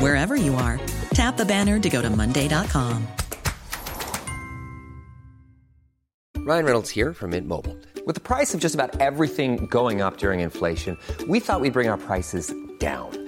wherever you are. Tap the banner to go to Monday.com. Ryan Reynolds here from Mint Mobile. With the price of just about everything going up during inflation, we thought we'd bring our prices down.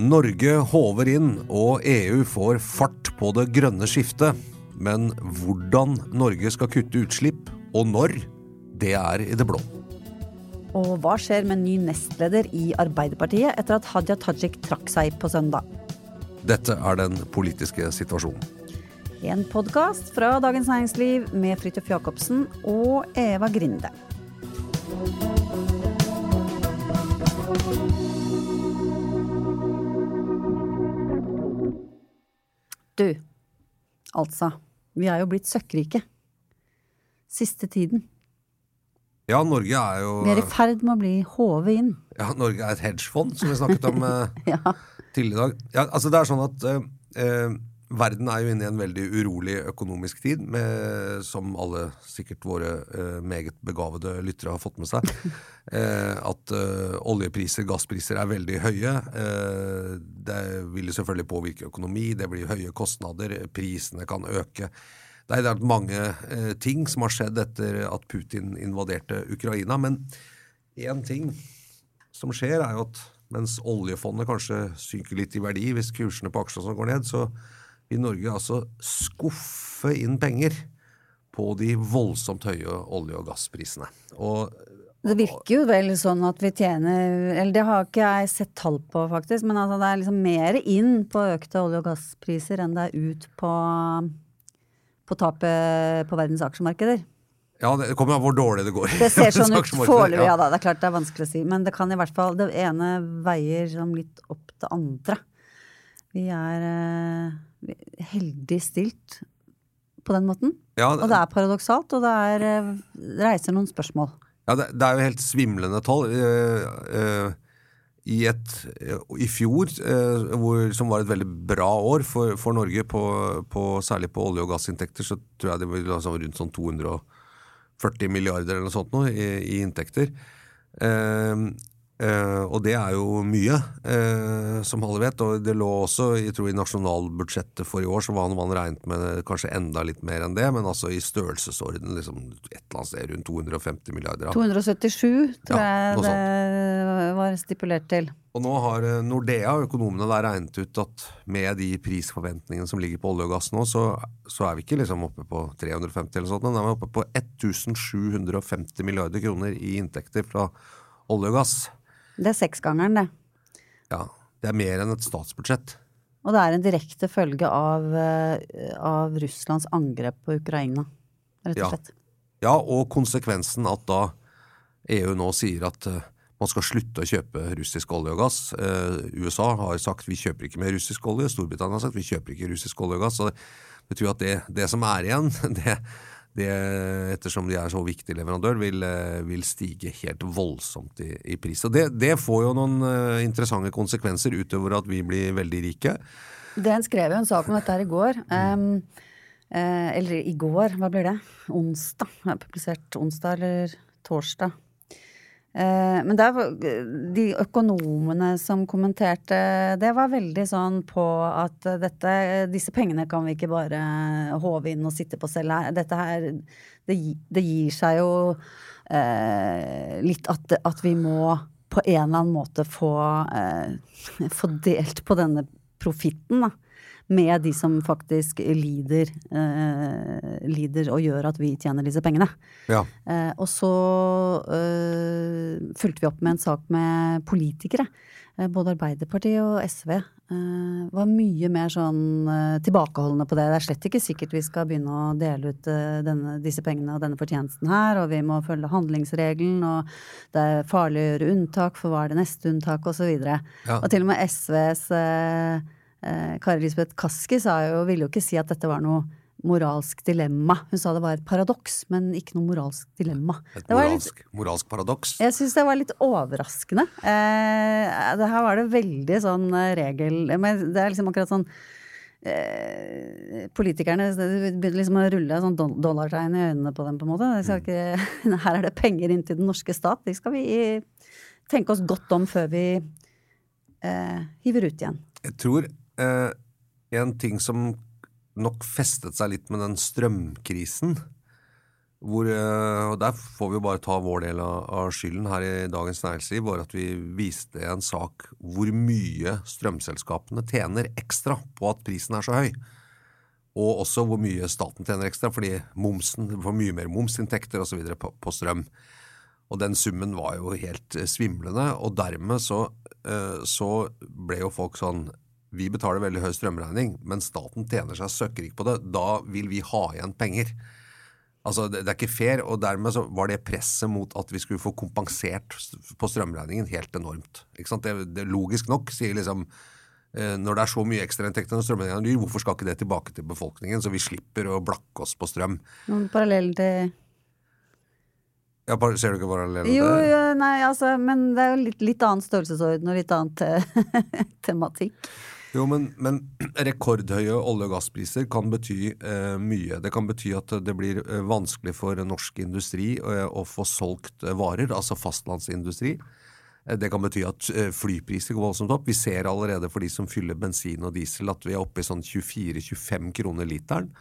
Norge håver inn, og EU får fart på det grønne skiftet. Men hvordan Norge skal kutte utslipp, og når, det er i det blå. Og hva skjer med ny nestleder i Arbeiderpartiet etter at Hadia Tajik trakk seg på søndag? Dette er den politiske situasjonen. En podkast fra Dagens Næringsliv med Fridtjof Jacobsen og Eva Grinde. Du, altså. Vi er jo blitt søkkrike. Siste tiden. Ja, Norge er jo Vi er i ferd med å bli håvet inn. Ja, Norge er et hedgefond, som vi snakket om eh, Ja. tidligere i dag. Ja, altså det er sånn at eh, eh, Verden er jo inne i en veldig urolig økonomisk tid, med, som alle sikkert våre eh, meget begavede lyttere har fått med seg. Eh, at eh, oljepriser, gasspriser er veldig høye. Eh, det vil selvfølgelig påvirke økonomi, det blir høye kostnader, prisene kan øke. Det er mange eh, ting som har skjedd etter at Putin invaderte Ukraina. Men én ting som skjer, er jo at mens oljefondet kanskje synker litt i verdi hvis kursene på aksjene sånn går ned, så vil Norge altså skuffe inn penger på de voldsomt høye olje- og gassprisene. Og Det virker jo vel sånn at vi tjener Eller det har ikke jeg sett tall på, faktisk. Men altså det er liksom mer inn på økte olje- og gasspriser enn det er ut på, på tapet på verdens aksjemarkeder. ja, det kommer an på hvor dårlig det går. Det ser sånn ut foreløpig, ja da. Det er klart det er vanskelig å si. Men det kan i hvert fall Det ene veier som litt opp det andre. Vi er uh, heldig stilt på den måten. Ja, Og det er paradoksalt, og det er, uh, det reiser noen spørsmål. Ja, det, det er jo helt svimlende tall. Uh, uh, I, et, uh, I fjor, eh, hvor, som var et veldig bra år for, for Norge, på, på, særlig på olje- og gassinntekter, så tror jeg det var sånn rundt sånn 240 milliarder eller noe sånt nå, i, i inntekter. Eh, eh, og det er jo mye, eh, som alle vet. Og det lå også jeg tror i nasjonalbudsjettet for i år, så var man regnet med kanskje enda litt mer enn det, men altså i størrelsesorden liksom et eller annet sted rundt 250 milliarder. 277 tror Ja, jeg det var stipulert til. Og nå har eh, Nordea, økonomene der, regnet ut at med de prisforventningene som ligger på olje og gass nå, så, så er vi ikke liksom oppe på 350 eller sånt, men er vi oppe på 1750 milliarder kroner i inntekter fra olje og gass. Det er seksgangeren, det. Ja, det er mer enn et statsbudsjett. Og det er en direkte følge av, eh, av Russlands angrep på Ukraina, rett og slett. Ja, og konsekvensen at da EU nå sier at eh, man skal slutte å kjøpe russisk olje og gass. Eh, USA har sagt vi kjøper ikke mer russisk olje, Storbritannia har sagt vi kjøper ikke russisk olje og gass. Så det betyr at det, det som er igjen, det, det, ettersom de er så viktig leverandør, vil, eh, vil stige helt voldsomt i, i pris. Og det, det får jo noen eh, interessante konsekvenser utover at vi blir veldig rike. Den skrev jo en sak om dette her i går. Um, eh, Eller i går, hva blir det? Onsdag. Jeg har publisert onsdag eller torsdag. Eh, men der, de økonomene som kommenterte det, var veldig sånn på at dette, disse pengene kan vi ikke bare håve inn og sitte på selv her. Dette her, det, det gir seg jo eh, litt at, at vi må på en eller annen måte få, eh, få delt på denne profitten, da. Med de som faktisk lider, eh, lider og gjør at vi tjener disse pengene. Ja. Eh, og så eh, fulgte vi opp med en sak med politikere. Eh, både Arbeiderpartiet og SV eh, var mye mer sånn eh, tilbakeholdne på det. Det er slett ikke sikkert vi skal begynne å dele ut denne, disse pengene og denne fortjenesten her, og vi må følge handlingsregelen, og det er farlig å gjøre unntak, for hva er det neste unntak, osv. Ja. Og til og med SVs eh, eh, Kari Lisbeth Kaski sa jo, ville jo ikke si at dette var noe moralsk dilemma. Hun sa det var et paradoks, men ikke noe moralsk dilemma. Et moralsk, litt, moralsk, paradoks. jeg syns det var litt overraskende. Eh, det her var det veldig sånn eh, regel Men det er liksom akkurat sånn eh, Politikerne begynner liksom å rulle sånn dollartegn i øynene på dem, på en måte. Skal ikke, her er det penger inn til den norske stat. De skal vi tenke oss godt om før vi eh, hiver ut igjen. Jeg tror eh, en ting som nok festet seg litt med den strømkrisen hvor, eh, og Der får vi jo bare ta vår del av, skylden her i Dagens Næringsliv. var at vi viste en sak hvor mye strømselskapene tjener ekstra på at prisen er så høy. Og også hvor mye staten tjener ekstra, fordi momsen, får mye mer momsinntekter osv. På, på strøm. Og den summen var jo helt eh, svimlende, og dermed så, så ble jo folk sånn Vi betaler veldig høy strømregning, men staten tjener seg søkkrik på det. Da vil vi ha igjen penger. Altså, det, er ikke fair, og dermed så var det presset mot at vi skulle få kompensert på strømregningen helt enormt. Det, det Logisk nok sier liksom eh, når det er så mye ekstrainntekter når strømregningen er dyr, hvorfor skal ikke det tilbake til befolkningen, så vi slipper å blakke oss på strøm? Noen paralleller til Ja, ser du ikke parallellen Jo, jo, nei, altså, men det er jo litt, litt annen størrelsesorden og litt annen te tematikk. Jo, men, men rekordhøye olje- og gasspriser kan bety eh, mye. Det kan bety at det blir eh, vanskelig for norsk industri eh, å få solgt eh, varer, altså fastlandsindustri. Eh, Det kan bety at flypriser går voldsomt opp. Vi ser allerede for de som fyller bensin og diesel at vi er oppe i sånn 24-25 kroner literen.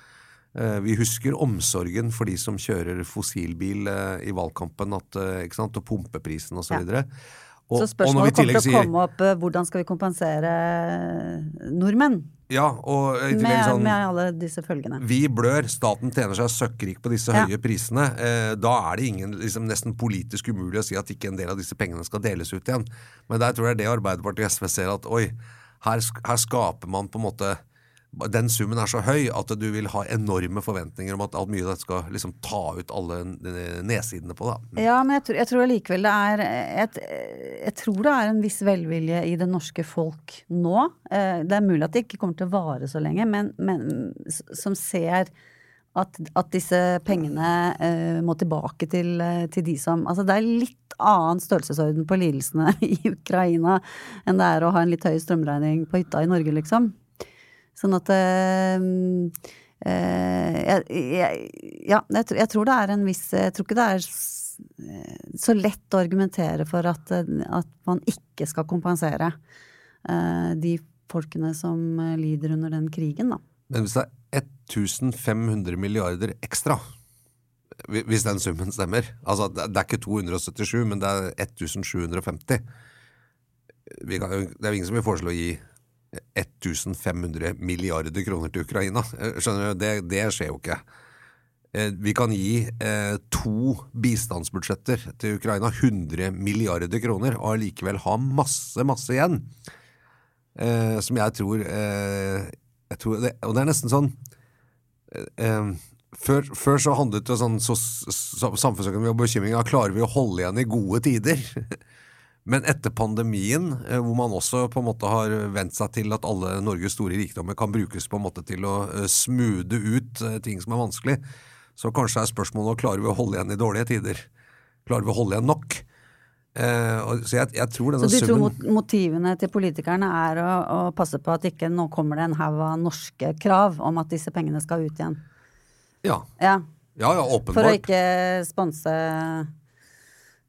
Vi husker omsorgen for de som kjører fossilbil i valgkampen, at, og pumpeprisen osv. Ja. Og, Så spørsmålet kommer til å komme opp eh, hvordan skal vi kompensere nordmenn Ja, og i tillegg sånn med alle disse følgene. Vi blør, staten tjener seg søkkrik på disse Ja. høye prisene. Eh, da er det ingen, liksom, nesten politisk umulig å si at ikke en del av disse pengene skal deles ut igjen. Men der tror jeg det Arbeiderpartiet og SV ser at oi, her, her skaper man på en måte Den summen er så høy at du vil ha enorme forventninger om at alt mye av dette skal liksom ta ut alle nedsidene på det. Ja, men jeg tror, jeg tror allikevel det er jeg, jeg tror det er en viss velvilje i det norske folk nå. Eh, Det er mulig at det ikke kommer til å vare så lenge, men, men som ser at, at disse pengene eh, må tilbake til, eh, til de som Altså det er litt annen størrelsesorden på lidelsene i Ukraina enn det er å ha en litt høy strømregning på hytta i Norge, liksom. Sånn at eh, eh, jeg, jeg, Ja, jeg, jeg tror det er en viss Jeg tror ikke det er eh, så lett å argumentere for at, at man ikke skal kompensere de folkene som lider under den krigen, da. Men hvis det er 1500 milliarder ekstra, hvis den summen stemmer Altså, det er ikke 277, men det er 1750. Vi kan, det er jo ingen som vil foreslå å gi 1500 milliarder kroner til Ukraina. Eh, Skjønner du? Det, det skjer jo ikke. Eh, Vi kan gi eh, to bistandsbudsjetter til Ukraina, 100 milliarder kroner, og allikevel ha masse, masse igjen. Eh, som jeg tror, eh, jeg tror det, Og det er nesten sånn eh, før, før så handlet det sånn så, så, samfunnsøkonomi og bekymring om klarer vi å holde igjen i gode tider. Men etter pandemien, eh, hvor man også på en måte har vent seg til at alle Norges store rikdommer kan brukes på en måte til å eh, smoothe ut eh, ting som er vanskelig, så kanskje er spørsmålet klarer vi å holde igjen i dårlige tider. Klarer vi å holde igjen nok? Så jeg, jeg tror Så du summen tror motivene til politikerne er å, å passe på at ikke nå kommer det en haug av norske krav om at disse pengene skal ut igjen? Ja. Ja, Ja, ja, For å ikke sponse sp-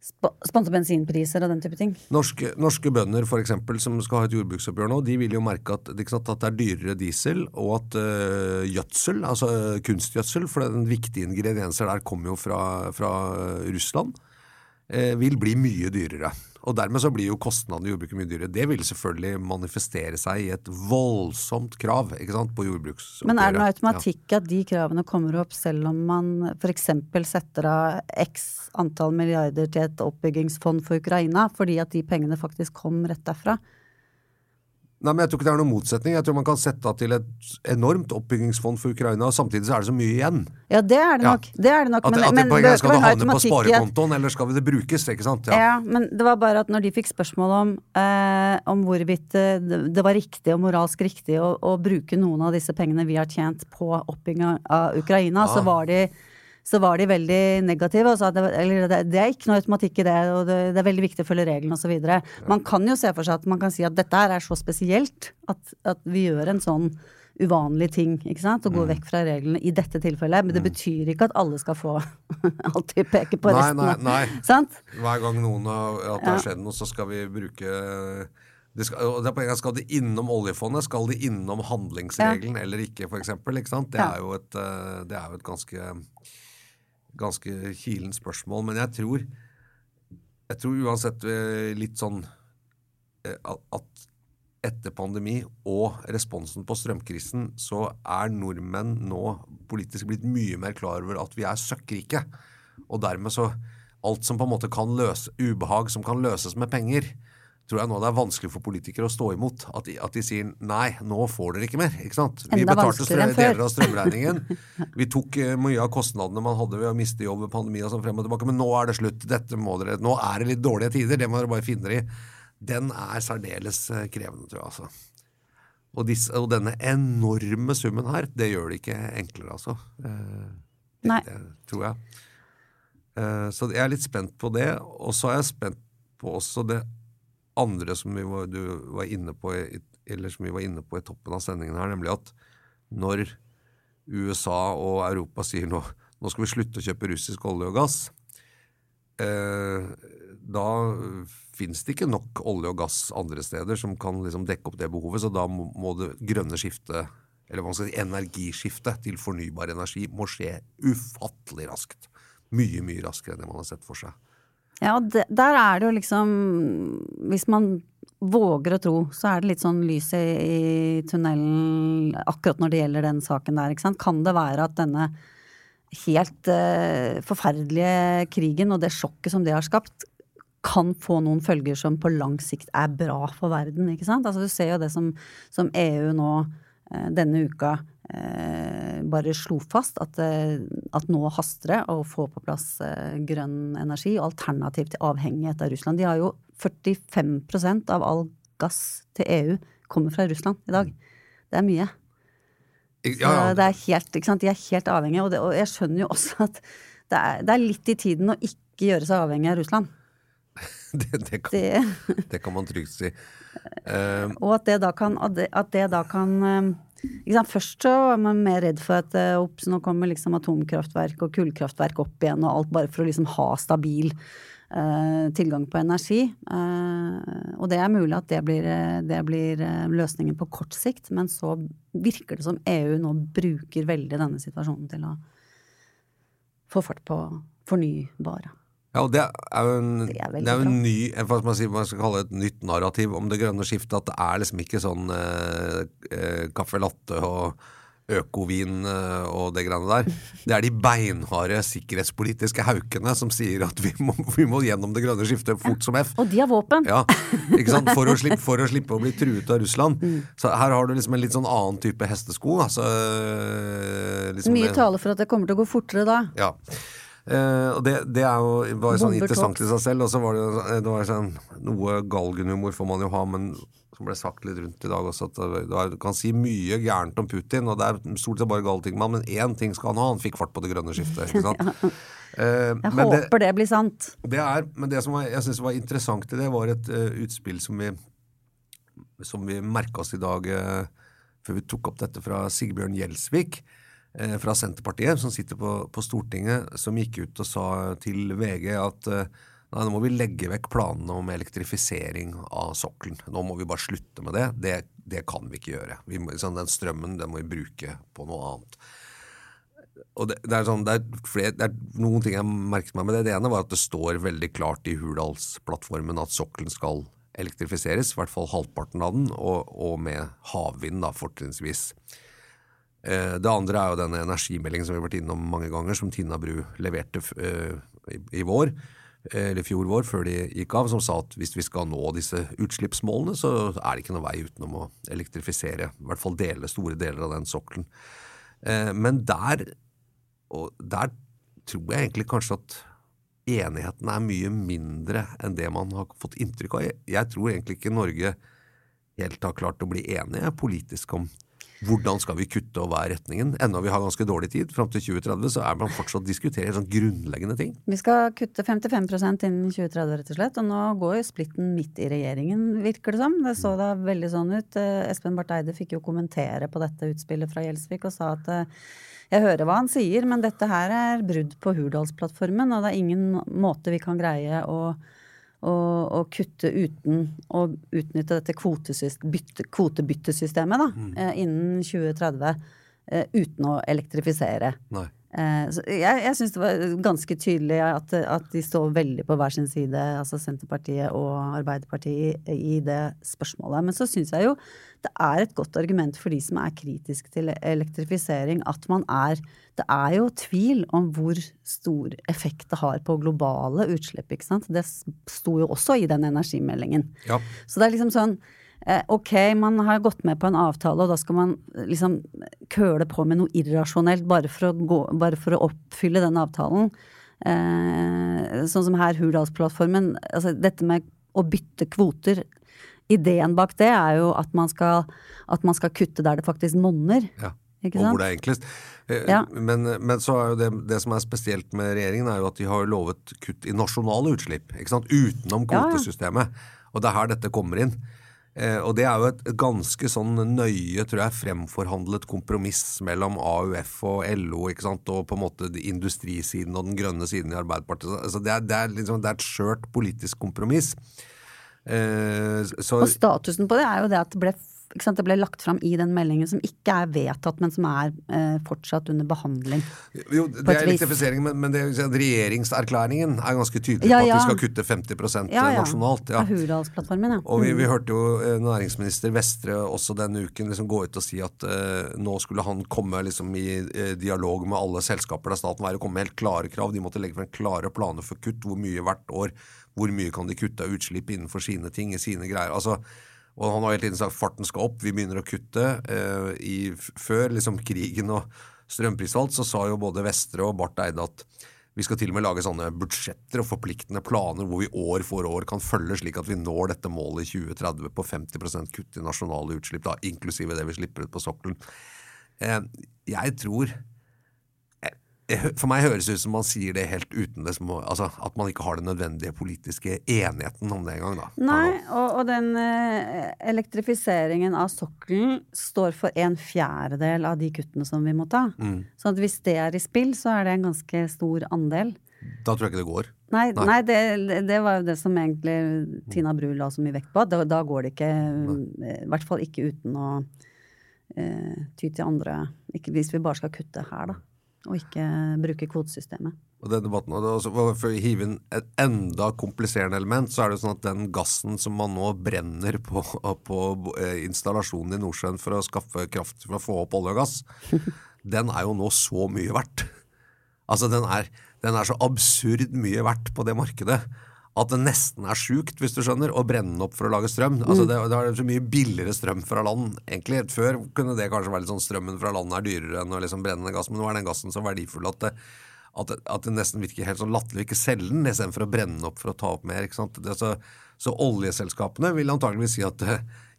Sponse bensinpriser og den type ting. Norske, norske bønder for eksempel, som skal ha et jordbruksoppgjør nå, de vil jo merke at, sant, at det er dyrere diesel, og at øh, gjødsel, altså øh, kunstgjødsel, for den viktige ingredienser der kommer jo fra, fra øh, Russland, øh, vil bli mye dyrere. Og dermed så blir jo kostnadene i jordbruket mye dyrere. Det vil selvfølgelig manifestere seg i et voldsomt krav ikke sant, på jordbruksoppgjøret. Men er det noe Ja. automatikk at de kravene kommer opp selv om man f.eks. setter av x antall milliarder til et oppbyggingsfond for Ukraina, fordi at de pengene faktisk kom rett derfra? Nei, men Jeg tror ikke det er noen motsetning. Jeg tror man kan sette av til et enormt oppbyggingsfond for Ukraina, og samtidig så er det så mye igjen. Ja, det er det Ja. nok. Det er det nok. At, men, at det men skal det havne på sparekontoen, eller skal det brukes? ikke sant? Ja. men det var bare at når de fikk spørsmål om, eh, om hvorvidt eh, det var riktig og moralsk riktig å, å bruke noen av disse pengene vi har tjent på oppbygging av Ukraina, så, var de, så var de veldig negative og sa at det, eller det, det er ikke noe automatikk i det, og det, det er veldig viktig å følge reglene osv. Man kan jo se for seg at man kan si at dette her er så spesielt at, at vi gjør en sånn uvanlig ting, ikke sant, Mm. å gå vekk fra reglene i dette tilfellet. Men det betyr ikke at alle skal få alltid peke på Nei, restene. nei, nei. Sant? Hver gang noen har, at det har skjedd noe, så skal vi bruke det skal, og det er poenget, Skal de innom oljefondet? Skal de innom handlingsregelen eller ikke, eksempel. Det Ja. er jo et, eh, det er jo et ganske, ganske kilen spørsmål. Men jeg tror, jeg tror uansett eh, litt sånn eh, at- etter pandemi og responsen på strømkrisen, så er nordmenn nå politisk blitt mye mer klar over at vi er søkkrike. Og dermed så Alt som på en måte kan løse ubehag som kan løses med penger, tror jeg nå det er vanskelig for politikere å stå imot. At de, at de sier nei, nå får dere ikke mer. ikke sant? Vi Enda betalte strø- før. deler av strømregningen. Vi tok eh, mye av kostnadene man hadde ved å miste jobb ved pandemi og sånn frem og tilbake, men nå er det slutt. Dette må dere, Nå er det litt dårlige tider, det må dere bare finne dere i. Den er særdeles eh, krevende, tror jeg. altså. Og, disse, og denne enorme summen her, det gjør det ikke enklere, altså. Eh, det, Nei. det tror jeg. Eh, så jeg er litt spent på det. Og så er jeg spent på også det andre som vi var, var inne på i, eller som vi var inne på i toppen av sendingen her, nemlig at når USA og Europa sier nå nå skal vi slutte å kjøpe russisk olje og gass, eh, da fins det ikke nok olje og gass andre steder som kan liksom dekke opp det behovet, så da må, det grønne skiftet, eller man skal si, energiskiftet til fornybar energi må skje ufattelig raskt. Mye, mye raskere enn det man har sett for seg. Ja, det, der er det jo liksom Hvis man våger å tro, så er det litt sånn lys i, i tunnelen akkurat når det gjelder den saken der, ikke sant. Kan det være at denne helt uh, forferdelige krigen og det sjokket som det har skapt, kan få noen følger som på lang sikt er bra for verden, ikke sant. Altså du ser jo det som, som EU nå uh, denne uka bare slo fast, at, eh, at nå haster det å få på plass eh, grønn energi, og alternativ til avhengighet av Russland. De har jo 45% av all gass til EU kommer fra Russland i dag. Det er mye. Så det er helt? De er helt avhengige, og, det, og jeg skjønner jo også at det er, det er litt i tiden å ikke gjøre seg avhengig av Russland. det, det, kan, Det, kan man trygt si. Uh, og at det da kan, at det, at da kan eh? Først så var man mer redd for at eh, nå kommer liksom atomkraftverk og kullkraftverk opp igjen, og alt bare for å liksom ha stabil eh, tilgang på energi. Eh, og det er mulig at det blir, eh, det blir eh, løsningen på kort sikt, men så virker det som EU nå bruker veldig denne situasjonen til å få fart på fornybare. Ja, og det er jo en, Det er det er en ny, hva skal man si, hva skal man kalle et nytt narrativ om det grønne skiftet. At det er liksom ikke sånn eh, eh, caffè latte og økovin eh, og det greiene der. Det er de beinharde sikkerhetspolitiske haukene som sier at vi må, vi må gjennom det grønne skiftet fort som F. Og de har våpen! Ja, ikke sant? For å, slippe, for å slippe å bli truet av Russland. Mm. Så her har du liksom en litt sånn annen type hestesko. Altså, eh, liksom Mye det- taler for at det kommer til å gå fortere da. ja. Eh, og det, det er jo, var sånn interessant i seg selv. Og så var det, det var sånn, noe galgenhumor får man jo ha, men som ble sagt litt rundt i dag også, at du kan si mye gærent om Putin, og det er stort sett bare gale ting med han, men én ting skal han ha, han fikk fart på det grønne skiftet. ikke sant? Eh, Jeg men det, håper det blir sant. det er, men det som var, jeg synes var interessant i det, var et uh, utspill som vi, som vi merka oss i dag før vi tok opp dette fra Sigbjørn Gjelsvik. Eh, fra Senterpartiet, som sitter på, på Stortinget, som gikk ut og sa til VG at eh, nei, nå må vi legge vekk planene om elektrifisering av sokkelen. Nå må vi bare slutte med det. Det, det kan vi ikke gjøre. Vi sånn, den strømmen den må vi bruke på noe annet. Og det, det, er sånn, det, er flere, det er noen ting jeg merket meg med det. Det ene var at det står veldig klart i Hurdalsplattformen at sokkelen skal elektrifiseres, i hvert fall halvparten av den, og, og med havvind, da, fortrinnsvis. Eh, det andre er jo denne energimeldingen som vi har vært innom mange ganger, som Tina Bru leverte eh, i, vår, eh, eller fjor vår, før de gikk av, som sa at hvis vi skal nå disse utslippsmålene, så er det ikke noen vei utenom å elektrifisere, i hvert fall dele, store deler av den sokkelen. Men der, der tror jeg egentlig kanskje at enigheten er mye mindre enn det man har fått inntrykk av. Jeg tror egentlig ikke Norge helt har klart å bli enige politisk om hvordan skal vi kutte og hva er retningen. Enda vi har ganske dårlig tid, fram til 2030 så er man fortsatt diskuterer sånn grunnleggende ting. Vi skal kutte 55 innen 2030, rett og slett. Og nå går jo splitten midt i regjeringen, virker det som. Det så da veldig sånn ut. Eh, Espen Barth Eide fikk jo kommentere på dette utspillet fra Gjelsvik og sa at eh, jeg hører hva han sier, men dette her er brudd på Hurdalsplattformen, og det er ingen måte vi kan greie å, å, kutte uten å utnytte dette kvotebyttesystemet da, mm. eh, innen 2030 eh, uten å elektrifisere. Eh, jeg jeg syns det var ganske tydelig at, at, de står veldig på hver sin side, altså Senterpartiet og Arbeiderpartiet, i, i det spørsmålet. Men så syns jeg jo det er et godt argument for de som er kritiske til elektrifisering, at man er Det er jo tvil om hvor stor effekt det har på globale utslipp, ikke sant. Det sto jo også i den energimeldingen. Ja. Så det er liksom sånn Eh, ok, man har gått med på en avtale, og da skal man liksom køle på med noe irrasjonelt bare for å, gå, bare for å oppfylle den avtalen. Eh, sånn som her Hurdalsplattformen. Altså dette med å bytte kvoter. Ideen bak det er jo at man skal, at man skal kutte der det faktisk monner. Ja. Og hvor det er enklest. Eh, ja. Men, men, så er jo det, det, som er spesielt med regjeringen, er jo at de har lovet kutt i nasjonale utslipp. ikke sant? Utenom kvotesystemet. Og det er her dette kommer inn. Eh, og det er jo et ganske sånn nøye, tror jeg, fremforhandlet kompromiss mellom AUF og LO, ikke sant, og på en måte industrisiden og den grønne siden i Arbeiderpartiet. Altså det, er, det, er liksom, det er et skjørt politisk kompromiss. Eh, så, og statusen på det er jo det at det ble det ble lagt fram i den meldingen som ikke er vedtatt, men som er eh, fortsatt under behandling. Jo, det er elektrifisering, men, men det, regjeringserklæringen er ganske tydelig ja, ja. på at vi skal kutte 50 ja, ja. nasjonalt. Ja. Hurdalsplattformen, ja. Og vi, vi, mm. hørte jo eh, næringsminister Vestre også denne uken liksom gå ut og si at eh, nå skulle han komme liksom, i eh, dialog med alle selskaper der staten var, og komme med helt klare krav. De måtte legge frem klare planer for kutt. Hvor mye hvert år. Hvor mye kan de kutte av utslipp innenfor sine ting, i sine greier. altså og han har hele tiden sagt farten skal opp, vi begynner å kutte. Eh, i, før liksom krigen og strømprisfall så sa jo både Vestre og Barth Eide at vi skal til og med lage sånne budsjetter og forpliktende planer hvor vi år for år kan følge, slik at vi når dette målet i 2030 på 50 kutt i nasjonale utslipp, da, inklusive det vi slipper ut på sokkelen. Eh, jeg tror for meg høres det ut som man sier det helt uten det, altså, at man ikke har den nødvendige politiske enigheten om det engang. Nei, og, og den eh, elektrifiseringen av sokkelen står for en fjerdedel av de kuttene som vi må ta. Mm. Så hvis det er i spill, så er det en ganske stor andel. Da tror jeg ikke det går. Nei, nei. nei det, det, var jo det som egentlig Tina Bru la så mye vekt på. Da, da går det ikke, nei. i hvert fall ikke uten å eh, ty til andre ikke, Hvis vi bare skal kutte her, da og ikke bruke kvotesystemet. Og den debatten, For å hive inn et enda kompliserende element, så er det sånn at den gassen som man nå brenner på, på eh, installasjonen i Nordsjøen for å skaffe kraft for å få opp olje og gass, den er jo nå så mye verdt. Altså, den er, den er så absurd mye verdt på det markedet at det nesten er sjukt, hvis du skjønner, å brenne den opp for å lage strøm. Altså, mm. det, det er så mye billigere strøm fra land. egentlig. Før kunne det kanskje være litt sånn strømmen fra land er dyrere enn å liksom brenne gass, men nå er den gassen så verdifull at det, at det, at det nesten virker helt sånn latterlig ikke selge den istedenfor å brenne den opp for å ta opp mer. ikke så, så oljeselskapene vil antageligvis si at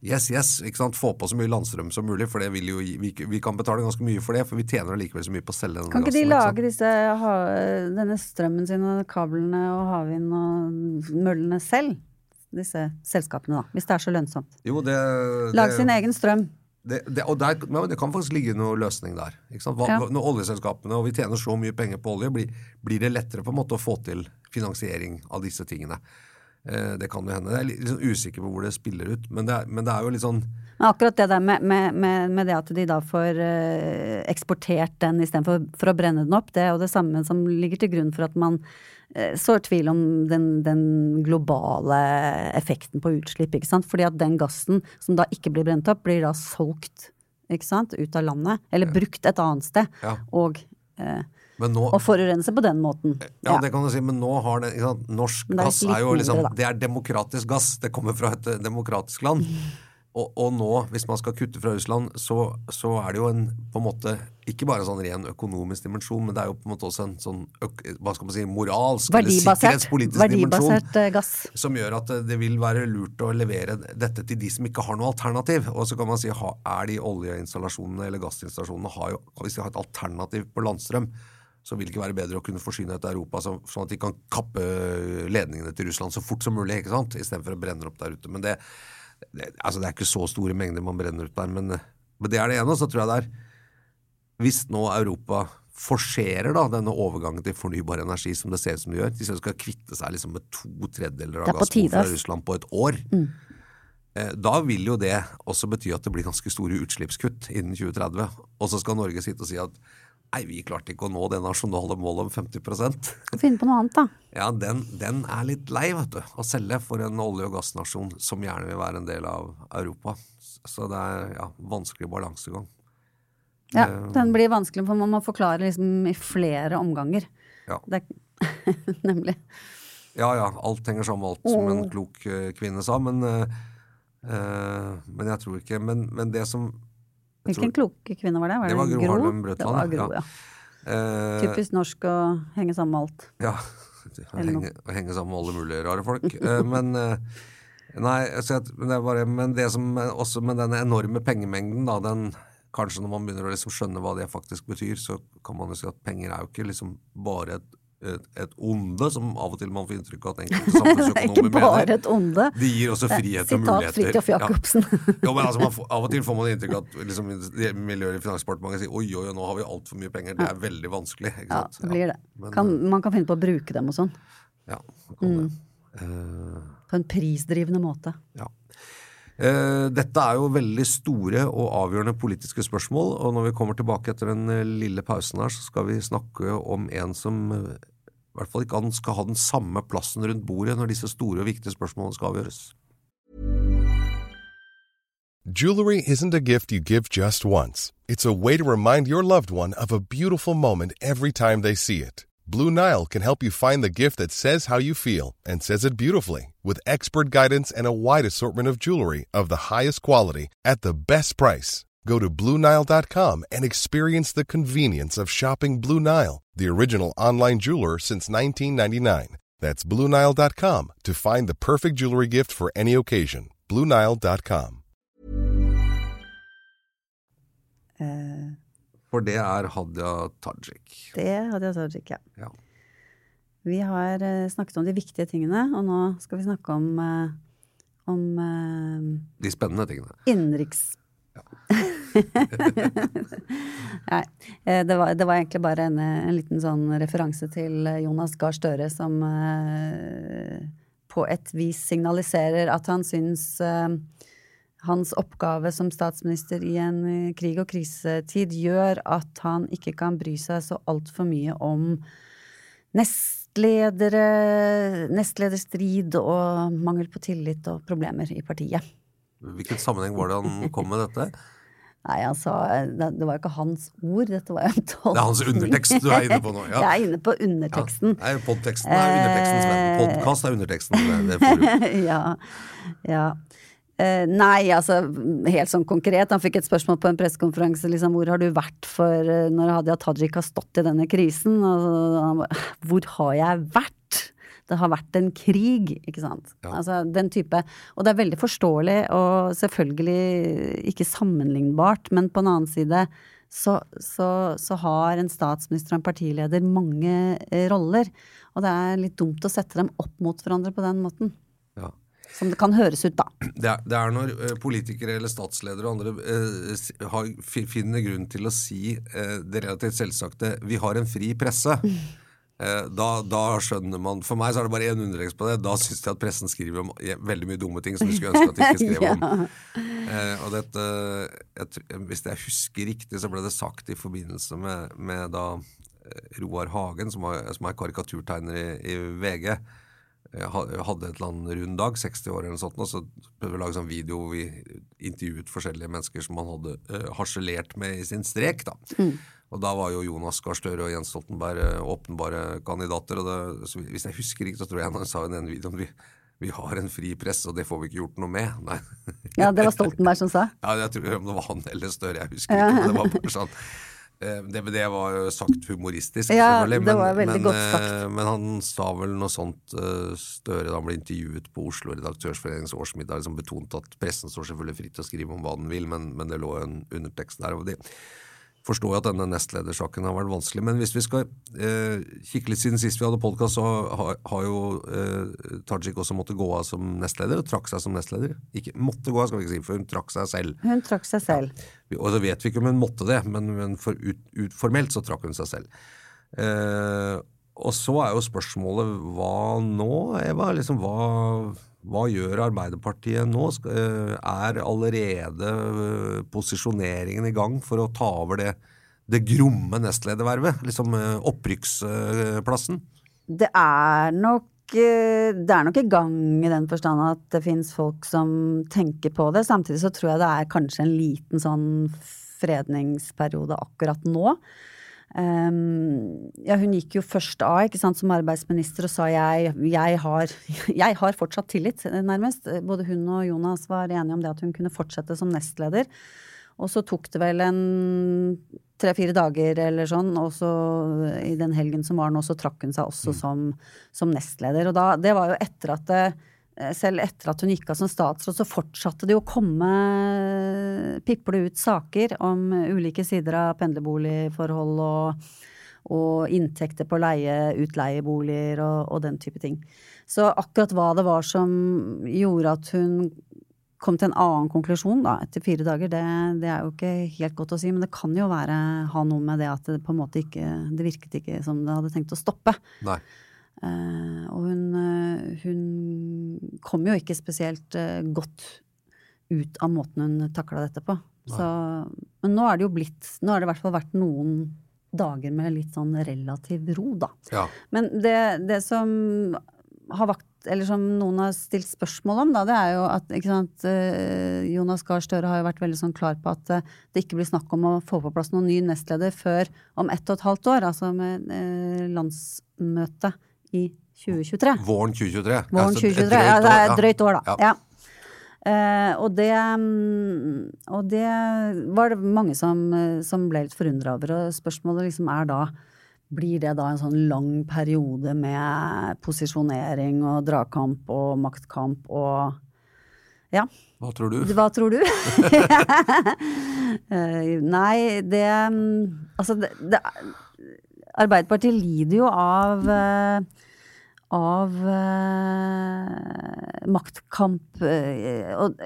yes, yes, ikke sant? få på så mye landstrøm som mulig, for vi, vi, vi, kan betale ganske mye for det, for vi tjener allikevel så mye på å selge denne Kan ikke de lage disse, ha, denne strømmen sin og kablene og havvind og møllene selv? Disse selskapene, da, hvis det er så lønnsomt. Jo, det, Lag sin egen strøm. det, det, og der, det kan faktisk ligge noe løsning der. Hva, Ja. Når oljeselskapene og vi tjener så mye penger på olje, blir, blir det lettere på en måte å få til finansiering av disse tingene. Eh, det kan jo hende. Jeg er litt, sånn usikker på hvor det spiller ut, men det, er, men det er jo litt sånn Men akkurat det der med, med, med, med det at de da får eh, eksportert den istedenfor for å brenne den opp, det er jo det samme som ligger til grunn for at man eh, sår tvil om den, den globale effekten på utslipp, ikke sant. Fordi at den gassen som da ikke blir brent opp, blir da solgt, ikke sant, ut av landet. Eller brukt et annet sted. Ja. Og, eh, nå og forurense på den måten. Ja, det kan du si, men nå har det sant, Norsk det er gass er jo liksom mindre. Det er demokratisk gass. Det kommer fra et eh, demokratisk land. Og, og nå, hvis man skal kutte fra Russland, så, så er det jo en på en måte ikke bare en sånn ren økonomisk dimensjon, men det er jo på en måte også en sånn hva skal man si, moralsk eller sikkerhetspolitisk dimensjon. verdibasert eh, gass. Som gjør at det- det vil være lurt å levere dette til de som ikke har noe alternativ. Og så kan man si, er de oljeinstallasjonene eller gassinstallasjonene har jo, Hvis de har et alternativ på landstrøm, så vil det ikke være bedre å kunne forsyne et Europa så, sånn at de kan kappe ledningene til Russland så fort som mulig, ikke sant? istedenfor å brenne opp der ute. Men det, det, altså det er ikke så store mengder man brenner ut der, men, men det er det ene. Så tror jeg det er Hvis nå Europa forserer da denne overgangen til fornybar energi som det ser ut som de gjør, de skal kvitte seg liksom med to tredjedeler av gassen fra. Russland på et år. mm. Da vil jo det også bety at det blir ganske store utslippskutt innen 2030. Og så skal Norge sitte og si at nei, vi klarte ikke å nå det nasjonale målet om 50% Finne på noe annet, da. Ja, den, den er litt lei, vet du, å selge for en olje- og gassnasjon som gjerne vil være en del av Europa. Så det er ja, vanskelig balansegang. Ja, Eh. den blir vanskelig, for man må forklare liksom i flere omganger. Ja. Det nemlig. Ja ja, alt henger sammen med alt, som en klok eh, kvinne sa, men, uh, uh, men jeg tror ikke Men, men det som Hvilken tror- kloke kvinne var det? Var Det var Gro Harlem Det Brundtland, ja. ja. Uh, Typisk norsk å henge sammen med alt. Ja. Å henge, henge sammen med alle mulige rare folk. uh, men uh, Nei, så jeg, men det bare Men det som også med den enorme pengemengden, da, den Kanskje når man begynner å liksom skjønne hva det faktisk betyr, så kan man jo si at penger er jo ikke liksom bare et, et, et onde, som av og til man får inntrykk av at enkelte Det er ikke samfunnsøkonomer bare mener. et onde. De gir også frihet og Sitat muligheter. Fridtjof Jacobsen. Ja. Jo, men altså, man får, Av og til får man inntrykk av at liksom, miljøet i Finansdepartementet sier oi, oi, nå har vi altfor mye penger. Det er veldig vanskelig. Ikke Ja, sant? det blir det. Men, Kan, man kan finne på å bruke dem og sånn. Ja, kan Mm. det. Uh, På en prisdrivende måte. Ja. Eh, dette er jo veldig store og avgjørende politiske spørsmål, og når vi kommer tilbake etter den eh, lille pausen her, så skal vi snakke om en som eh, i hvert fall ikke han skal ha den samme plassen rundt bordet når disse store og viktige spørsmålene skal avgjøres. Jewelry isn't a gift you give just once. It's a way to remind your loved one of a beautiful moment every time they see it. Blue Nile can help you find the gift that says how you feel and says it beautifully with expert guidance and a wide assortment of jewelry of the highest quality at the best price. Go to BlueNile.com and experience the convenience of shopping Blue Nile, the original online jeweler since 1999. That's BlueNile.com to find the perfect jewelry gift for any occasion. BlueNile.com. Uh, For det er Hadia Tajik. det er Hadia Tajik, ja. Ja. Vi har eh, snakket om de viktige tingene, og nå skal vi snakke om, eh, om eh, De spennende tingene. innenriks... Nei, eh, det var, det var egentlig bare en, eh, en liten sånn referanse til eh, Jonas Gahr Støre som eh, på et vis signaliserer at han syns eh, hans oppgave som statsminister i en krig- og krisetid gjør at han ikke kan bry seg så altfor mye om nestledere, nestlederstrid og mangel på tillit og problemer i partiet. Hvilken sammenheng var det han kom med dette? Nei, altså, Det, var jo ikke hans ord, dette var jo en tolkning. Det er hans undertekst du er inne på nå, ja. Jeg er inne på underteksten. Nei, Podteksten er undertekstens venn. Podkast er underteksten. Ja. ja. Eh, nei, altså helt sånn konkret. Han fikk et spørsmål på en pressekonferanse. Liksom, hvor har du vært for eh, når Hadia Tajik har stått i denne krisen? Og Hvor har jeg vært? Det har vært en krig, ikke sant. Ja. Altså den type. Og det er veldig forståelig og selvfølgelig ikke sammenlignbart, men på en annen side så, så, så har en statsminister og en partileder mange eh, roller. Og det er litt dumt å sette dem opp mot hverandre på den måten. Ja. Som det kan høres ut, da. Det er, det er når eh, politikere eller statsledere og andre eh, har, finner grunn til å si eh, det relativt selvsagte 'vi har en fri presse'. Eh, da, da skjønner man For meg så er det bare én undertekst på det. Da syns jeg at pressen skriver om eh, veldig mye dumme ting som vi skulle ønske at de ikke skrev om. Eh, og dette, jeg, Hvis jeg husker riktig, så ble det sagt i forbindelse med, med da eh, Roar Hagen, som, var, som er karikaturtegner i, i VG, eh, hadde et eller annet rund dag, 60 år eller noe sånt, og så prøvde vi å lage sånn video hvor vi intervjuet forskjellige mennesker som han hadde uh, harselert med i sin strek. da. Og da var jo Jonas Gahr Støre og Jens Stoltenberg eh, åpenbare kandidater. og det, Hvis jeg husker riktig, så tror jeg han sa i den videoen vi, vi har en fri presse, og det får vi ikke gjort noe med. Nei. Ja, det var Stoltenberg som sa. Ja, jeg tror om det var han eller Støre, jeg husker ikke. Men det var bare sånn eh, det, det var jo sagt humoristisk, Ja, selvfølgelig. det var veldig men, godt sagt. eh, men han sa vel noe sånt Støre da han ble intervjuet på Oslo Redaktørsforeningens årsmiddag, liksom betonte at pressen står selvfølgelig fritt til å skrive om hva den vil, men, men det lå en undertekst der. og det forstår jeg at denne nestledersaken har vært vanskelig. Men hvis vi skal eh, kikke litt siden sist vi hadde podkast, så har, har jo eh, Tajik også måttet gå av som nestleder, og trakk seg som nestleder. Ikke måtte gå av, skal vi ikke si, for hun trakk seg selv. Hun trakk seg selv. Ja. Og så vet vi ikke om hun måtte det, men, men for ut, ut, formelt så trakk hun seg selv. Eh, og så er jo spørsmålet hva nå, Eva? Liksom, hva, hva gjør Arbeiderpartiet nå? Eh, er allerede eh, posisjoneringen i gang for å ta over det, det gromme nestledervervet? Liksom eh, opprykksplassen? Det er nok det er nok i gang i den forstand at det fins folk som tenker på det. Samtidig så tror jeg det er kanskje en liten sånn fredningsperiode akkurat nå. Um, ja, hun gikk jo først av ikke sant, som arbeidsminister og sa jeg, jeg, har, jeg har fortsatt tillit, nærmest. Både hun og Jonas var enige om det at hun kunne fortsette som nestleder. Og så tok det vel en tre-fire dager eller sånn, og så i den helgen som var nå, så trakk hun seg også som, som nestleder. Og da, det var jo etter at det, selv etter at hun gikk av som statsråd, så fortsatte det å komme piple ut saker om ulike sider av pendlerboligforhold og, og inntekter på leie, utleieboliger og, og den type ting. Så akkurat hva det var som gjorde at hun kom til en annen konklusjon da, etter fire dager, det, det er jo ikke helt godt å si. Men det kan jo være, ha noe med det at det på en måte ikke Det virket ikke som det hadde tenkt å stoppe. Nei. Eh, og hun, eh, hun kom jo ikke spesielt eh, godt ut av måten hun takla dette på. Så, men nå er det jo blitt Nå har det i hvert fall vært noen dager med litt sånn relativ ro, da. Ja. Men det, det som har vakt eller som noen har stilt spørsmål om, da, det er jo at ikke sant, Jonas Gahr Støre har jo vært veldig sånn klar på at det ikke blir snakk om å få på plass noen ny nestleder før om ett og et halvt år, altså med landsmøtet i 2023. Våren 2023. Våren Altså, 2023. drøyt Ja, det er et drøyt år, da. Ja. Eh, og, det, um, og det var det mange som, som ble litt forundra over. Og spørsmålet liksom er da blir det da en sånn lang periode med posisjonering og dragkamp og maktkamp og Ja. Hva tror du? Hva tror du? uh, nei, det mm, Altså, det, det Arbeiderpartiet lider jo av eh, av uh, maktkamp uh, og?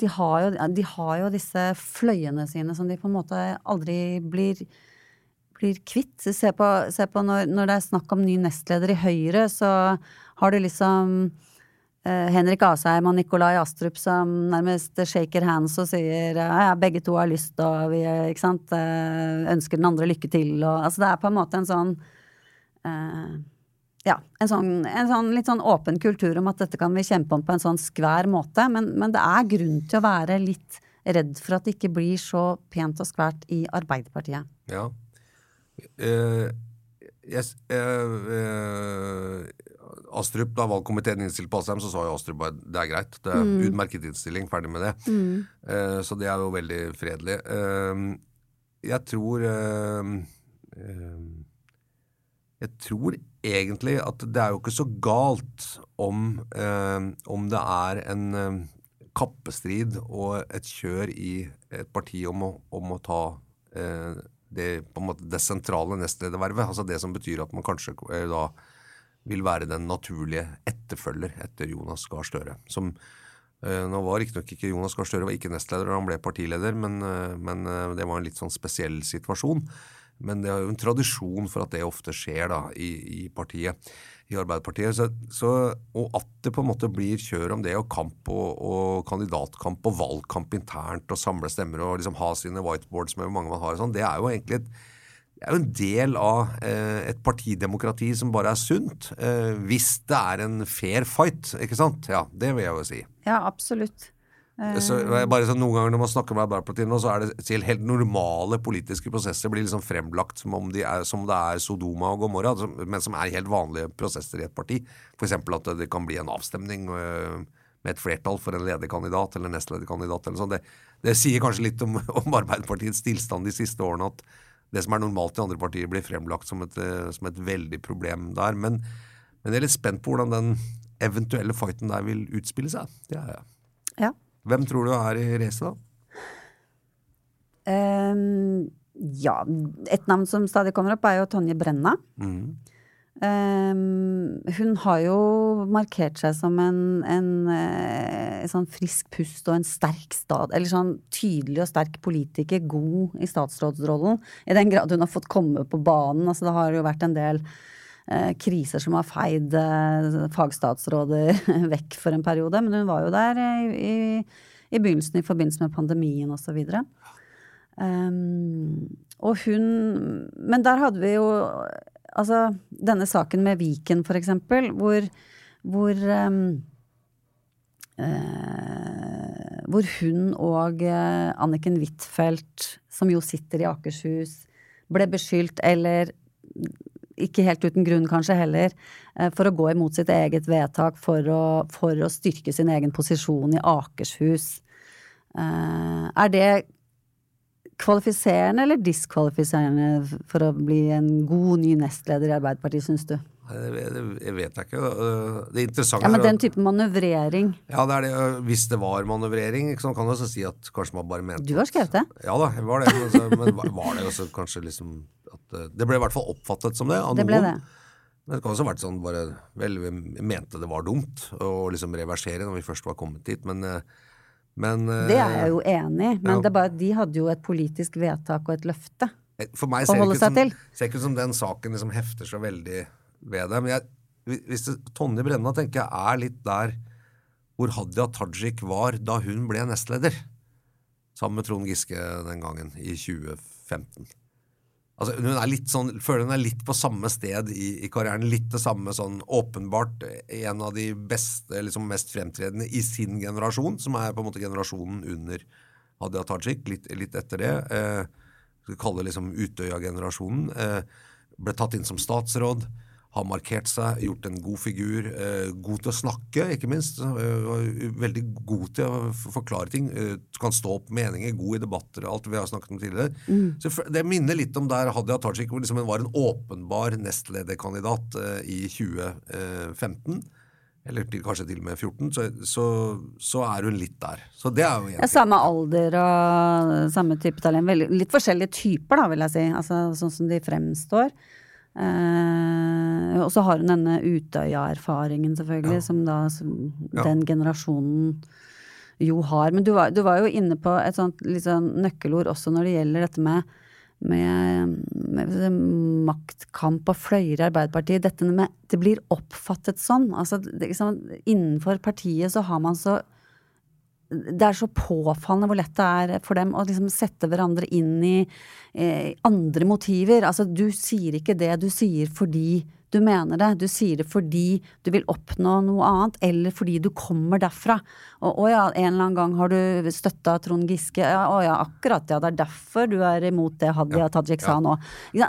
De, har jo, de har jo disse fløyene sine som de på en måte aldri blir blir kvitt. Se på, se på når, når det er snakk om ny nestleder i Høyre, så har du liksom Henrik Asheim og Nikolai Astrup som nærmest shaker hands og sier ja, begge to har lyst og vi eh, ønsker den andre lykke til og Altså det er på en måte en sånn uh, ja, en sånn, en sånn litt sånn åpen kultur om at dette kan vi kjempe om på en sånn skvær måte, men, men det er grunn til å være litt redd for at det ikke blir så pent og skvært i Arbeiderpartiet. Ja. Uh, yes, uh, eh, Astrup, Da valgkomiteen innstilte på Asheim, så sa jo Astrup bare det er greit. Det er utmerket innstilling, ferdig med det. Eh, så det er jo veldig fredelig. Uh, jeg tror eh, Jeg tror egentlig at det er jo ikke så galt om, om det er en kappestrid og et kjør i et parti om å, om å ta det, på en måte, det sentrale nestledervervet. Altså det som betyr at man kanskje da vil være den naturlige etterfølger etter Jonas Gahr Støre. Som eh, Nå var riktignok ikke Jonas Gahr Støre var ikke nestleder, han ble partileder, men, eh, men eh, det var en litt sånn spesiell situasjon. Men det er jo en tradisjon for at det ofte skjer da, i, i partiet, i Arbeiderpartiet. Så, så, og at det på en måte blir kjør om det, og kamp og, og kandidatkamp og valgkamp internt, og samle stemmer og liksom ha sine whiteboards med hvor mange man har og sånn, det er jo egentlig et det er jo en del av eh, et partidemokrati som bare er sunt. Eh, hvis det er en fair fight, ikke sant? Ja, det vil jeg jo si. Ja, absolutt. Eh. Så, bare så Noen ganger når man snakker med Arbeiderpartiet nå, så er det til helt normale politiske prosesser blir liksom fremlagt som om de er, som det er Sodoma og Gomorra, men som er helt vanlige prosesser i et parti. F.eks. at det kan bli en avstemning med et flertall for en lederkandidat eller nestlederkandidat. eller sånn. Det, det sier kanskje litt om, om Arbeiderpartiets tilstand de siste årene at det som er normalt i andre partier, blir fremlagt som et, øh, som et veldig problem der. Men, men, jeg er litt spent på hvordan den eventuelle fighten der vil utspille seg. Det er jeg. Ja. Hvem tror du er i racet, da? Um, ja, et navn som stadig kommer opp, er jo Tonje Brenna. Mm. Um, hun har jo markert seg som en, en, en, eh, sånn frisk pust og en sterk stat... Eller sånn tydelig og sterk politiker, god i statsrådsrollen. I den grad hun har fått komme på banen. Altså, det har jo vært en del eh, kriser som har feid eh, fagstatsråder vekk for en periode. Men hun var jo der i, i, i begynnelsen i forbindelse med pandemien osv. Um, og hun Men der hadde vi jo Altså denne saken med Viken, for eksempel, hvor, hvor um, uh, hvor hun og uh, Anniken Huitfeldt, som jo sitter i Akershus, ble beskyldt, eller ikke helt uten grunn kanskje heller, eh, for å gå imot sitt eget vedtak for å, for å styrke sin egen posisjon i Akershus. Er det kvalifiserende eller diskvalifiserende for å bli en god ny nestleder i Arbeiderpartiet, syns du? Det vet jeg ikke. Det interessante ja, Men den type manøvrering? Ja, det er det. Hvis det var manøvrering, så kan du også si at kanskje man bare mente Du har skrevet det? Ja da, var det. Men, var det også kanskje liksom at eh, Det ble i hvert fall oppfattet som det av det ble Det. Men det kan også ha vært sånn bare Vel, vi mente det var dumt å liksom reversere når vi først var kommet dit, men, eh, men eh, Det er jeg jo enig i, men ja. det bare de hadde jo et politisk vedtak og et løfte For meg ser det ikke, ser ikke ut som den saken liksom hefter så veldig ved det. Men jeg, hvis det, Tonje Brenna tenker jeg er litt der hvor Hadia Tajik var da hun ble nestleder. Sammen med Trond Giske den gangen, i 2015. Altså, hun er litt sånn, føler hun er litt på samme sted i, i, karrieren. Litt det samme sånn åpenbart en av de beste, liksom mest fremtredende i sin generasjon, som er på en måte generasjonen under Hadia Tajik, litt, litt etter det. Eh, skal kalle det liksom Utøya-generasjonen. Eh, ble tatt inn som statsråd har markert seg, gjort en god figur. Eh, god til å snakke, ikke minst. Eh, veldig god til å forklare ting. Eh, kan stå opp meninger, god i debatter, alt vi har snakket om tidligere. Mm. Så Det minner litt om der Hadia Tajik liksom var en åpenbar nestlederkandidat i 2015 eller til, kanskje til og med 14, så, så, så, er hun litt der. Så det er jo egentlig ja, Samme alder og samme type talent. litt forskjellige typer, da, vil jeg si. Altså, sånn som de fremstår. Eh, og så har hun denne Utøya-erfaringen, selvfølgelig, ja. som da som den generasjonen jo har. Men du var, du var, jo inne på et sånt sånn nøkkelord også når det gjelder dette med, med, med maktkamp og fløyer i Arbeiderpartiet. Dette med Det blir oppfattet sånn. Altså, liksom, innenfor partiet så har man så det er så påfallende hvor lett det er for dem å liksom sette hverandre inn i eh, andre motiver. Altså, du sier ikke det du sier fordi du mener det. Du sier det fordi du vil oppnå noe annet, eller fordi du kommer derfra. Og å ja, en eller annen gang har du støtta Trond Giske. Ja, å ja, akkurat, ja. Det er derfor du er imot det Hadia Tajik sa nå.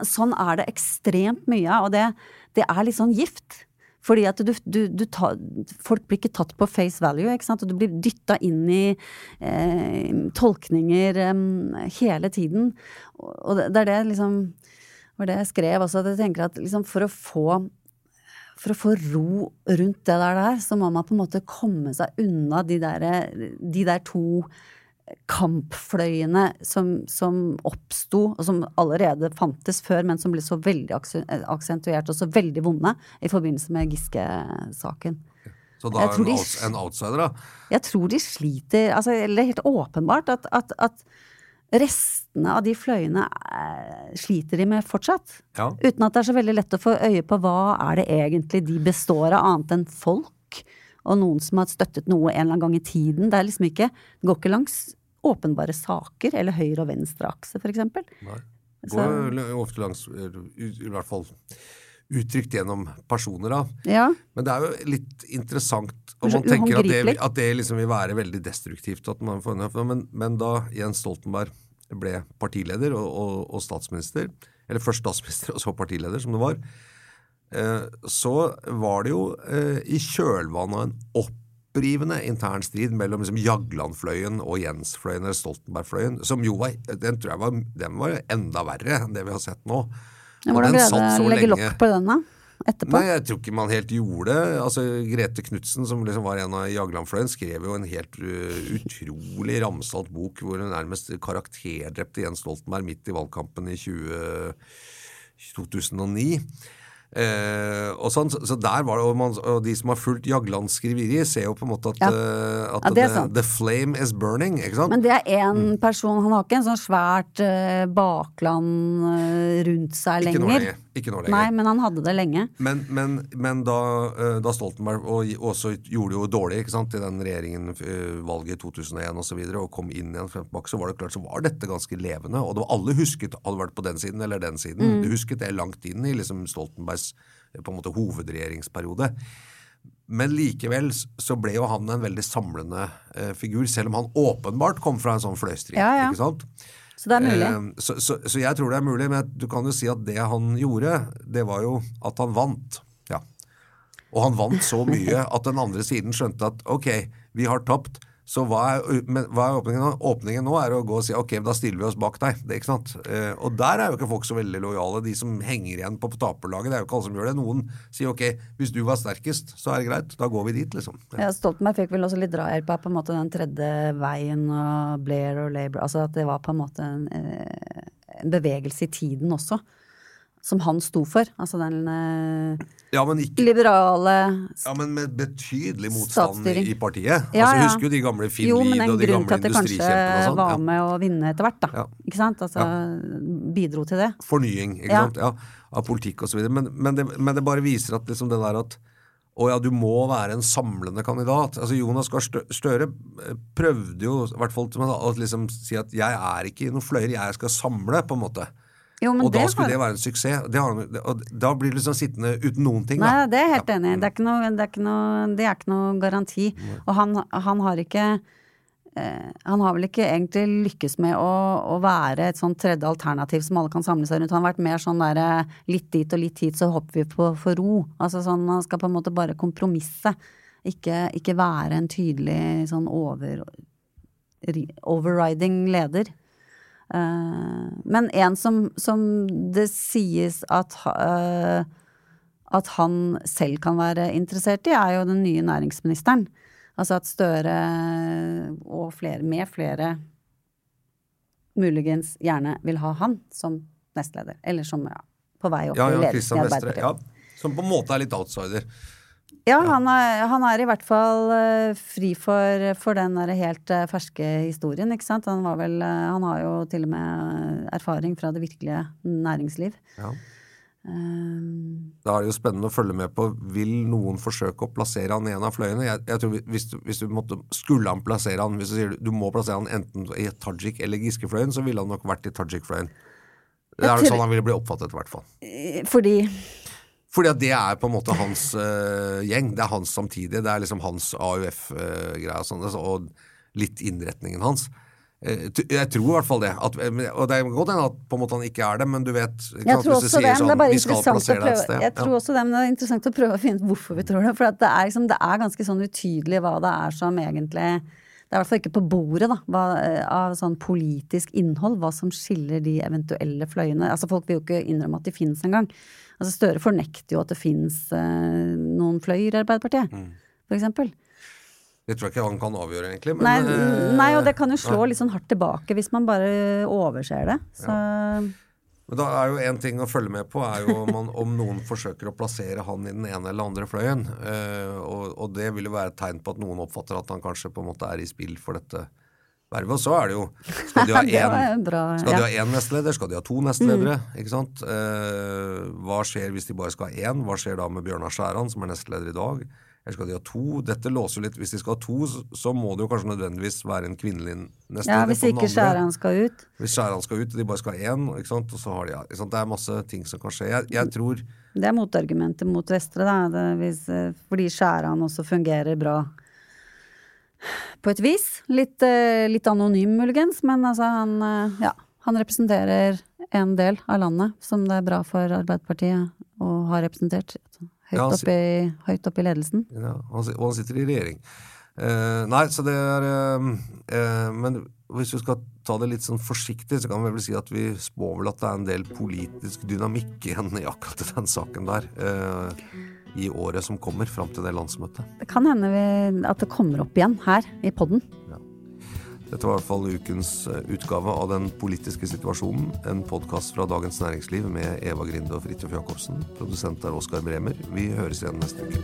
Sånn er det ekstremt mye, og det, det er litt sånn gift. Fordi at du, du, du tar, Folk blir ikke tatt på face value, ikke sant? og du blir dytta inn i eh, tolkninger eh, hele tiden. Og det, det, er det liksom var det jeg skrev også, at jeg tenker at liksom for å få for å få ro rundt det der, så må man på en måte komme seg unna de der, de der to kampfløyene som, som oppsto, og som allerede fantes før, men som ble så veldig aksentuert og så veldig vonde i forbindelse med Giske-saken. Så da er det en, de- en outsider, da. Jeg tror de sliter altså, eller Det er helt åpenbart at, at, at restene av de fløyene eh, sliter de med fortsatt. Ja. Uten at det er så veldig lett å få øye på hva er det egentlig de består av, annet enn folk. Og noen som har støttet noe en eller annen gang i tiden. Det er liksom ikke Det går ikke langs åpenbare saker, eller høyre- og venstreakse, eksempel. Nei. Det Går l- ofte langs i hvert fall uttrykt gjennom personer, da. Ja. Men det er jo litt interessant om Så man tenker at det, at det liksom vil være veldig destruktivt. At man får, men, men da Jens Stoltenberg ble partileder og, og, og statsminister, eller først statsminister og så partileder, som det var, så var det jo eh, i kjølvannet av en opprivende intern strid mellom liksom Jagland-fløyen og Jens-fløyen, eller Stoltenberg-fløyen, som jo var, den tror jeg var, den var enda verre enn det vi har sett nå. Ja, Hvordan greide satt å legge lokk på den, da? Etterpå? Nei, jeg tror ikke man helt gjorde det. Altså, Grete Knutsen, som liksom var en av Jagland-fløyen, skrev jo en helt uh, utrolig ramsalt bok hvor hun nærmest karakterdrepte Jens Stoltenberg midt i valgkampen i 20, 2009. Eh, og sånn, så, der var det, og, man, og de som har fulgt Jaglands skriveri, ser jo på en måte at, Ja. uh, at Ja, det the, the flame is burning. ikke sant? Men det er én person, han har ikke en sånn svært uh, bakland eh, rundt seg Ikke noe lenger. Ikke nå lenger. Nei, men han hadde det lenge. Men, men, men da, eh, da Stoltenberg og, også gjorde jo dårlig ikke sant, i den regjeringen, eh, valget i 2001 osv., og, så videre, og kom inn igjen frem tilbake, så var det klart så var dette ganske levende. Og det var, alle husket, hadde vært på den siden eller den siden, Mm. Du husket det langt inn i liksom Stoltenbergs eh, på en måte hovedregjeringsperiode. Men likevel så ble jo han en veldig samlende eh, figur, selv om han åpenbart kom fra en sånn fløystrid. Ja, ja. ikke sant? Så det er mulig. Eh, så, så, så jeg tror det er mulig, men du kan jo si at det han gjorde, det var jo at han vant. Ja. Og han vant så mye at den andre siden skjønte at ok, vi har tapt, så hva er, men, hva er åpningen nå? Åpningen nå er å gå og si ok, da stiller vi oss bak deg. Det, ikke sant? Eh, og der er jo ikke folk så veldig lojale. De som henger igjen på taperlaget, det er jo ikke alle som gjør det. Noen sier ok, hvis du var sterkest, så er det greit. Da går vi dit, liksom. Ja, Stoltenberg fikk vel også litt drahjelp av på en måte den tredje veien og Blair og Labour. Altså at det var på en måte en, eh, en bevegelse i tiden også. Som han sto for. Altså den eh, Ja, men ikke liberale Ja, men med betydelig motstand i partiet. Ja, altså. Husker jo de gamle Finn Jo, men Lied en og de grunn til at det kanskje industrikjempene sånn. var med å vinne etter hvert, da. Ikke sant? Altså bidro til det. Fornying, ikke Ja. sant. Ja, av politikk og så videre. Men, men, det, men det bare viser at liksom det der at å ja, du må være en samlende kandidat. Altså Jonas Gahr Støre eh, prøvde jo i hvert fall til å liksom si at jeg er ikke i noen fløyer, jeg skal samle, på en måte. Jo, og da skulle har- det være en suksess. Det har, og da blir du liksom sittende uten noen ting. Nei, da. det er jeg helt Ja. enig i. Det det er ikke noe, det er ikke noe garanti. Og han, han har ikke eh, Han har vel ikke egentlig lykkes med å, å være et sånn tredje alternativ som alle kan samle seg rundt. Han har vært mer sånn derre litt dit og litt hit, så hopper vi på for ro. Altså sånn, han skal på en måte bare kompromisse. Ikke, ikke være en tydelig sånn over, overriding leder. Eh, men en som, som det sies at eh, at han selv kan være interessert i, er jo den nye næringsministeren. Altså at Støre og flere, med flere muligens gjerne vil ha han som nestleder. Eller som ja, på vei opp Ja, i ledelsen i Arbeiderpartiet. Ja. Som på en måte er litt outsider. Ja, han er, han er i hvert fall eh, fri for, for den der helt eh, ferske historien, ikke sant. Han var vel eh, Han har jo til og med erfaring fra det virkelige næringsliv. Ja. Da er det jo spennende å følge med på Vil noen forsøke å plassere han i en av fløyene. Jeg, jeg tror Hvis du, hvis du måtte, skulle han plassere han Hvis du sier du må plassere han enten i Tajik eller Giske-fløyen, så ville han nok vært i Tajik-fløyen. Det er jo nok sånn han ville bli oppfattet, i hvert fall. fordi Fordi at det er på en måte hans uh, gjeng. Det er hans samtidig. Det er liksom hans AUF-greie og sånn. altså, Og litt innretningen hans. Uh, Jeg tror i hvert fall det. At, og det er godt hende at på en måte han ikke er det, men du vet Jeg tror også det, det sånn, er vi skal interessant å plassere deg et prøve sted. Jeg tror Ja. også det, men det er interessant å prøve å finne ut hvorfor vi tror det. For at det, er liksom, det er ganske sånn utydelig hva det er som egentlig Det er i hvert fall ikke på bordet, da, hva, eh, av sånn politisk innhold, hva som skiller de eventuelle fløyene. Altså Folk vil jo ikke innrømme at de finnes engang. Altså Støre fornekter jo at det finnes eh, noen fløyer i Arbeiderpartiet, Mm. eksempel. Det tror jeg ikke han kan avgjøre, egentlig. Men, Nei, eh, nei, og det kan jo slå nei. litt sånn hardt tilbake hvis man bare overser det. Så Men da er jo en ting å følge med på, er jo om, man, om noen forsøker å plassere han i den ene eller andre fløyen. Eh, og, og det vil jo være et tegn på at noen oppfatter at han kanskje på en måte er i spill for dette vervet. Og så er det jo Skal de ha én bra, de ja. ha én nestleder? Skal de ha to nestledere? Ikke sant? Eh, hva skjer hvis de bare skal ha én? Hva skjer da med Bjørnar Skjæran, som er nestleder i dag? Eller skal de ha to? Dette låser jo litt. Hvis de skal ha to, så- må det jo kanskje nødvendigvis være en kvinnelig neste. ja, hvis ikke. Skjæran skal ut. Hvis Skjæran skal ut, og de bare skal ha én, ikke sant? og så har de sant? Det er masse ting som kan skje. Jeg, jeg tror Det er motargumentet mot Vestre, da. Det, hvis, eh, fordi Skjæran også fungerer bra. På et vis. Litt, eh, litt anonym, muligens, men altså han eh, Ja. Han representerer en del av landet som det er bra for Arbeiderpartiet å ha representert. Høyt Ja, oppe i, høyt oppe i ledelsen. ja, han, Og han sitter i regjering. Uh, nei, så det er uh, uh, Men hvis vi skal ta det litt sånn forsiktig, så kan vi vel si at vi spår vel at det er en del politisk dynamikk igjen i akkurat den saken der. I året som kommer, fram til det landsmøtet. Det kan hende vi, at det kommer opp igjen her i podden. Dette var i hvert fall ukens eh, utgave av Den politiske situasjonen. En podkast fra Dagens Næringsliv med Eva Grinde og Fridtjof Jacobsen. Produsent er Oskar Bremer. Vi høres igjen neste uke.